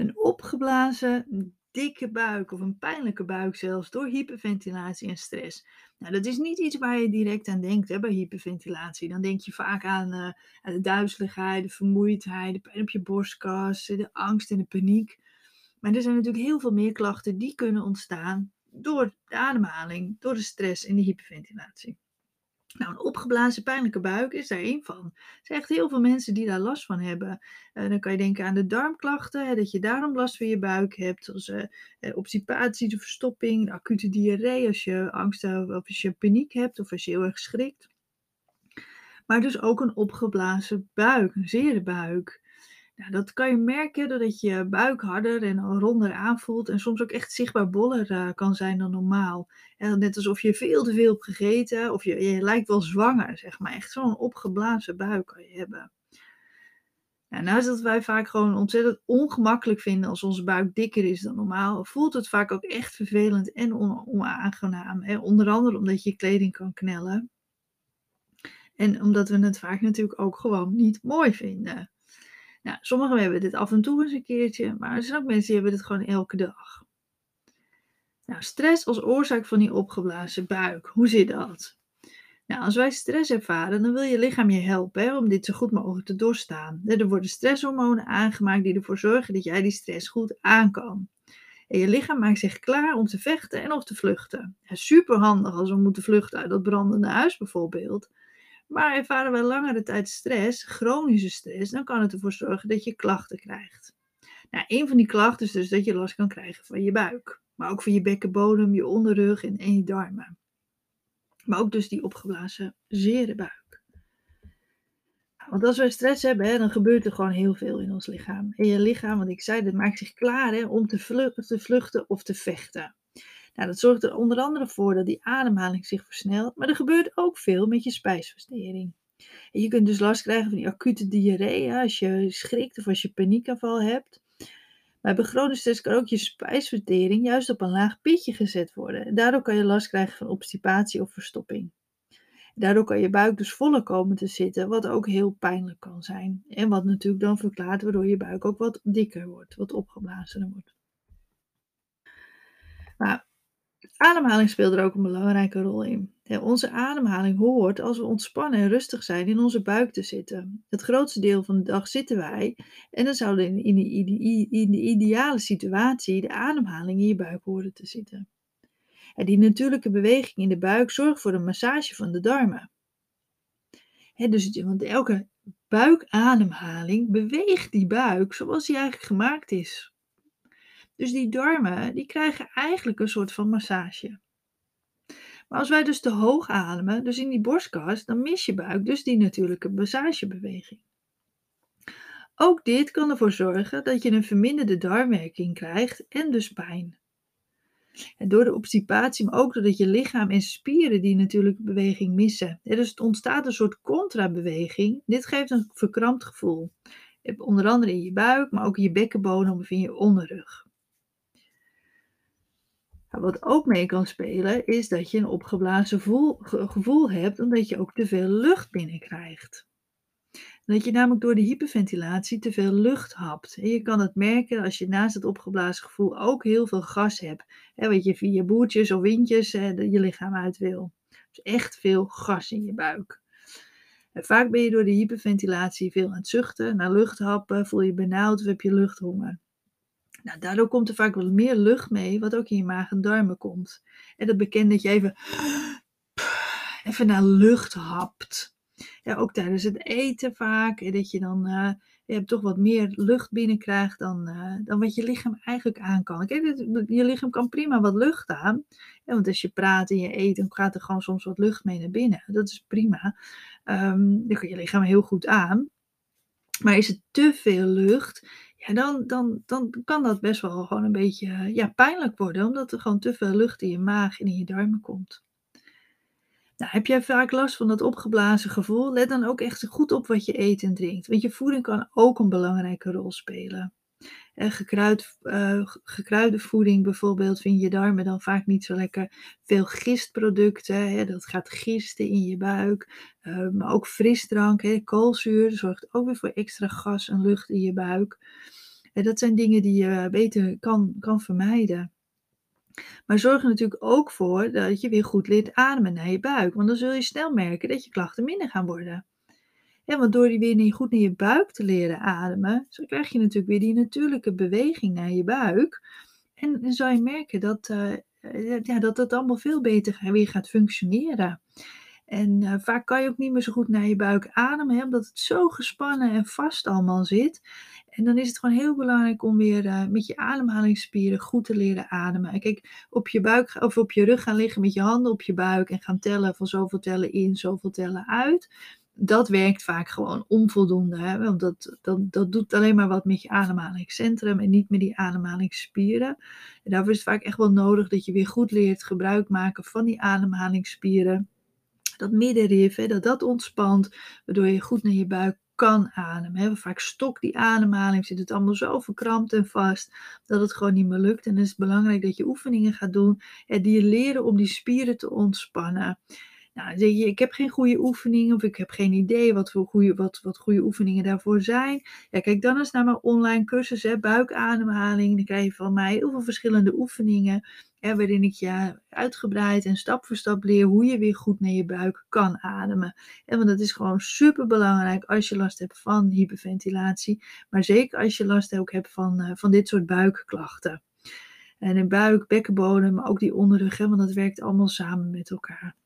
Een opgeblazen, dikke buik of een pijnlijke buik zelfs door hyperventilatie en stress. Nou, dat is niet iets waar je direct aan denkt hè, bij hyperventilatie. Dan denk je vaak aan, uh, aan de duizeligheid, de vermoeidheid, de pijn op je borstkas, de angst en de paniek. Maar er zijn natuurlijk heel veel meer klachten die kunnen ontstaan door de ademhaling, door de stress en de hyperventilatie. Nou, een opgeblazen pijnlijke buik is daar één van. Er zijn echt heel veel mensen die daar last van hebben. Uh, dan kan je denken aan de darmklachten, hè, dat je daarom last van je buik hebt. Zoals uh, obstipatie, de verstopping, acute diarree, als je angst of als je paniek hebt of als je heel erg schrikt. Maar dus ook een opgeblazen buik, een zere buik. Dat kan je merken doordat je buik harder en ronder aanvoelt en soms ook echt zichtbaar boller uh, kan zijn dan normaal. En net alsof je veel te veel hebt gegeten of je, je lijkt wel zwanger, zeg maar. Echt zo'n opgeblazen buik kan je hebben. Nou, naast dat wij vaak gewoon ontzettend ongemakkelijk vinden als onze buik dikker is dan normaal, voelt het vaak ook echt vervelend en onaangenaam. Hè? Onder andere omdat je kleding kan knellen. En omdat we het vaak natuurlijk ook gewoon niet mooi vinden. Nou, sommigen hebben dit af en toe eens een keertje, maar er zijn ook mensen die hebben dit gewoon elke dag. Nou, stress als oorzaak van die opgeblazen buik. Hoe zit dat? Nou, als wij stress ervaren, dan wil je lichaam je helpen hè, om dit zo goed mogelijk te doorstaan. Er worden stresshormonen aangemaakt die ervoor zorgen dat jij die stress goed aan kan. En je lichaam maakt zich klaar om te vechten en of te vluchten. Ja, super handig als we moeten vluchten uit dat brandende huis bijvoorbeeld. Maar ervaren we langere tijd stress, chronische stress, dan kan het ervoor zorgen dat je klachten krijgt. Nou, een van die klachten is dus dat je last kan krijgen van je buik. Maar ook van je bekkenbodem, je onderrug en, je darmen. Maar ook dus die opgeblazen zere buik. Want als we stress hebben, dan gebeurt er gewoon heel veel in ons lichaam. En je lichaam, want ik zei, dat maakt zich klaar hè, om te vluchten of te vechten. Nou, dat zorgt er onder andere voor dat die ademhaling zich versnelt, maar er gebeurt ook veel met je spijsvertering. Je kunt dus last krijgen van die acute diarree als je schrikt of als je paniekaanval hebt. Maar bij chronische stress kan ook je spijsvertering juist op een laag pitje gezet worden. En daardoor kan je last krijgen van obstipatie of verstopping. Daardoor kan je buik dus voller komen te zitten, wat ook heel pijnlijk kan zijn. En wat natuurlijk dan verklaart waardoor je buik ook wat dikker wordt, wat opgeblazen wordt. Maar Ademhaling speelt er ook een belangrijke rol in. onze ademhaling hoort als we ontspannen en rustig zijn in onze buik te zitten. Het grootste deel van de dag zitten wij en dan zou in, in, de, in de ideale situatie de ademhaling in je buik horen te zitten. En die natuurlijke beweging in de buik zorgt voor een massage van de darmen. dus, want elke buikademhaling beweegt die buik zoals die eigenlijk gemaakt is. Dus die darmen, die krijgen eigenlijk een soort van massage. Maar als wij dus te hoog ademen, dus in die borstkas, dan mis je buik dus die natuurlijke massagebeweging. Ook dit kan ervoor zorgen dat je een verminderde darmwerking krijgt en dus pijn. En door de obstipatie, maar ook doordat je lichaam en spieren die natuurlijke beweging missen. dus het ontstaat een soort contrabeweging. Dit geeft een verkrampt gevoel. Onder andere in je buik, maar ook in je bekkenbodem of in je onderrug. Wat ook mee kan spelen, is dat je een opgeblazen gevoel hebt, omdat je ook te veel lucht binnenkrijgt. Dat je namelijk door de hyperventilatie te veel lucht hapt. En je kan het merken als je naast het opgeblazen gevoel ook heel veel gas hebt. Hè, wat je via boertjes of windjes hè, je lichaam uit wil. Dus echt veel gas in je buik. En vaak ben je door de hyperventilatie veel aan het zuchten, naar lucht happen, voel je benauwd of heb je luchthonger. Nou, daardoor komt er vaak wat meer lucht mee, wat ook in je maag en darmen komt. En dat bekend dat je even, even naar lucht hapt. Ja, ook tijdens het eten vaak. Dat je dan uh, je hebt toch wat meer lucht binnenkrijgt dan, uh, dan wat je lichaam eigenlijk aan kan. Kijk, je lichaam kan prima wat lucht aan. Want als je praat en je eet, dan gaat er gewoon soms wat lucht mee naar binnen. Dat is prima. Um, dan kan je lichaam heel goed aan. Maar is het te veel lucht, ja, dan, dan, dan kan dat best wel gewoon een beetje ja, pijnlijk worden, omdat er gewoon te veel lucht in je maag en in je darmen komt. Nou, heb jij vaak last van dat opgeblazen gevoel? Let dan ook echt goed op wat je eet en drinkt, want je voeding kan ook een belangrijke rol spelen. En gekruid, uh, gekruide voeding bijvoorbeeld vind je darmen dan vaak niet zo lekker. Veel gistproducten, hè, dat gaat gisten in je buik. Uh, maar ook frisdrank, hè, koolzuur, zorgt ook weer voor extra gas en lucht in je buik. En dat zijn dingen die je beter kan kan vermijden. Maar zorg er natuurlijk ook voor dat je weer goed leert ademen naar je buik, want dan zul je snel merken dat je klachten minder gaan worden. Want door die weer goed naar je buik te leren ademen, zo krijg je natuurlijk weer die natuurlijke beweging naar je buik. En dan zal je merken dat, uh, ja, dat allemaal veel beter weer gaat functioneren. En uh, vaak kan je ook niet meer zo goed naar je buik ademen, hè, omdat het zo gespannen en vast allemaal zit. En dan is het gewoon heel belangrijk om weer met je ademhalingsspieren goed te leren ademen. En kijk, op je buik of op je rug gaan liggen met je handen op je buik en gaan tellen van zoveel tellen in, zoveel tellen uit. Dat werkt vaak gewoon onvoldoende. Hè? Want dat, dat, dat doet alleen maar wat met je ademhalingscentrum en niet met die ademhalingsspieren. En daarvoor is het vaak echt wel nodig dat je weer goed leert gebruik maken van die ademhalingsspieren dat middenrif, hè, dat dat ontspant, waardoor je goed naar je buik kan ademen. Hè. Vaak stokt die ademhaling, zit het allemaal zo verkrampt en vast dat het gewoon niet meer lukt. En dan is het belangrijk dat je oefeningen gaat doen die je leren om die spieren te ontspannen. Nou, ik heb geen goede oefeningen of ik heb geen idee wat, voor goede, wat, wat goede oefeningen daarvoor zijn. Ja, kijk dan eens naar mijn online cursus, hè, buikademhaling. Dan krijg je van mij heel veel verschillende oefeningen, hè, waarin ik je uitgebreid en stap voor stap leer hoe je weer goed naar je buik kan ademen. En want dat is gewoon super belangrijk als je last hebt van hyperventilatie, maar zeker als je last ook hebt van, uh, van dit soort buikklachten. En in buik, bekkenbodem, maar ook die onderrug, hè, want dat werkt allemaal samen met elkaar.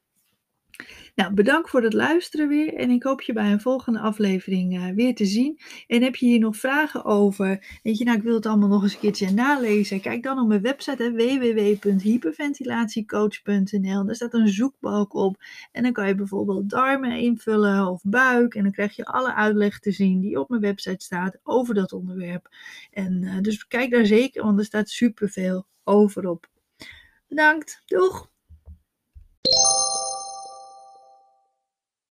Nou, bedankt voor het luisteren weer en ik hoop je bij een volgende aflevering uh, weer te zien. En heb je hier nog vragen over? Weet je, nou, ik wil het allemaal nog eens een keertje nalezen. Kijk dan op mijn website www.hyperventilatiecoach.nl. Daar staat een zoekbalk op en dan kan je bijvoorbeeld darmen invullen of buik en dan krijg je alle uitleg te zien die op mijn website staat over dat onderwerp. En uh, dus kijk daar zeker, want er staat superveel over op. Bedankt, doeg!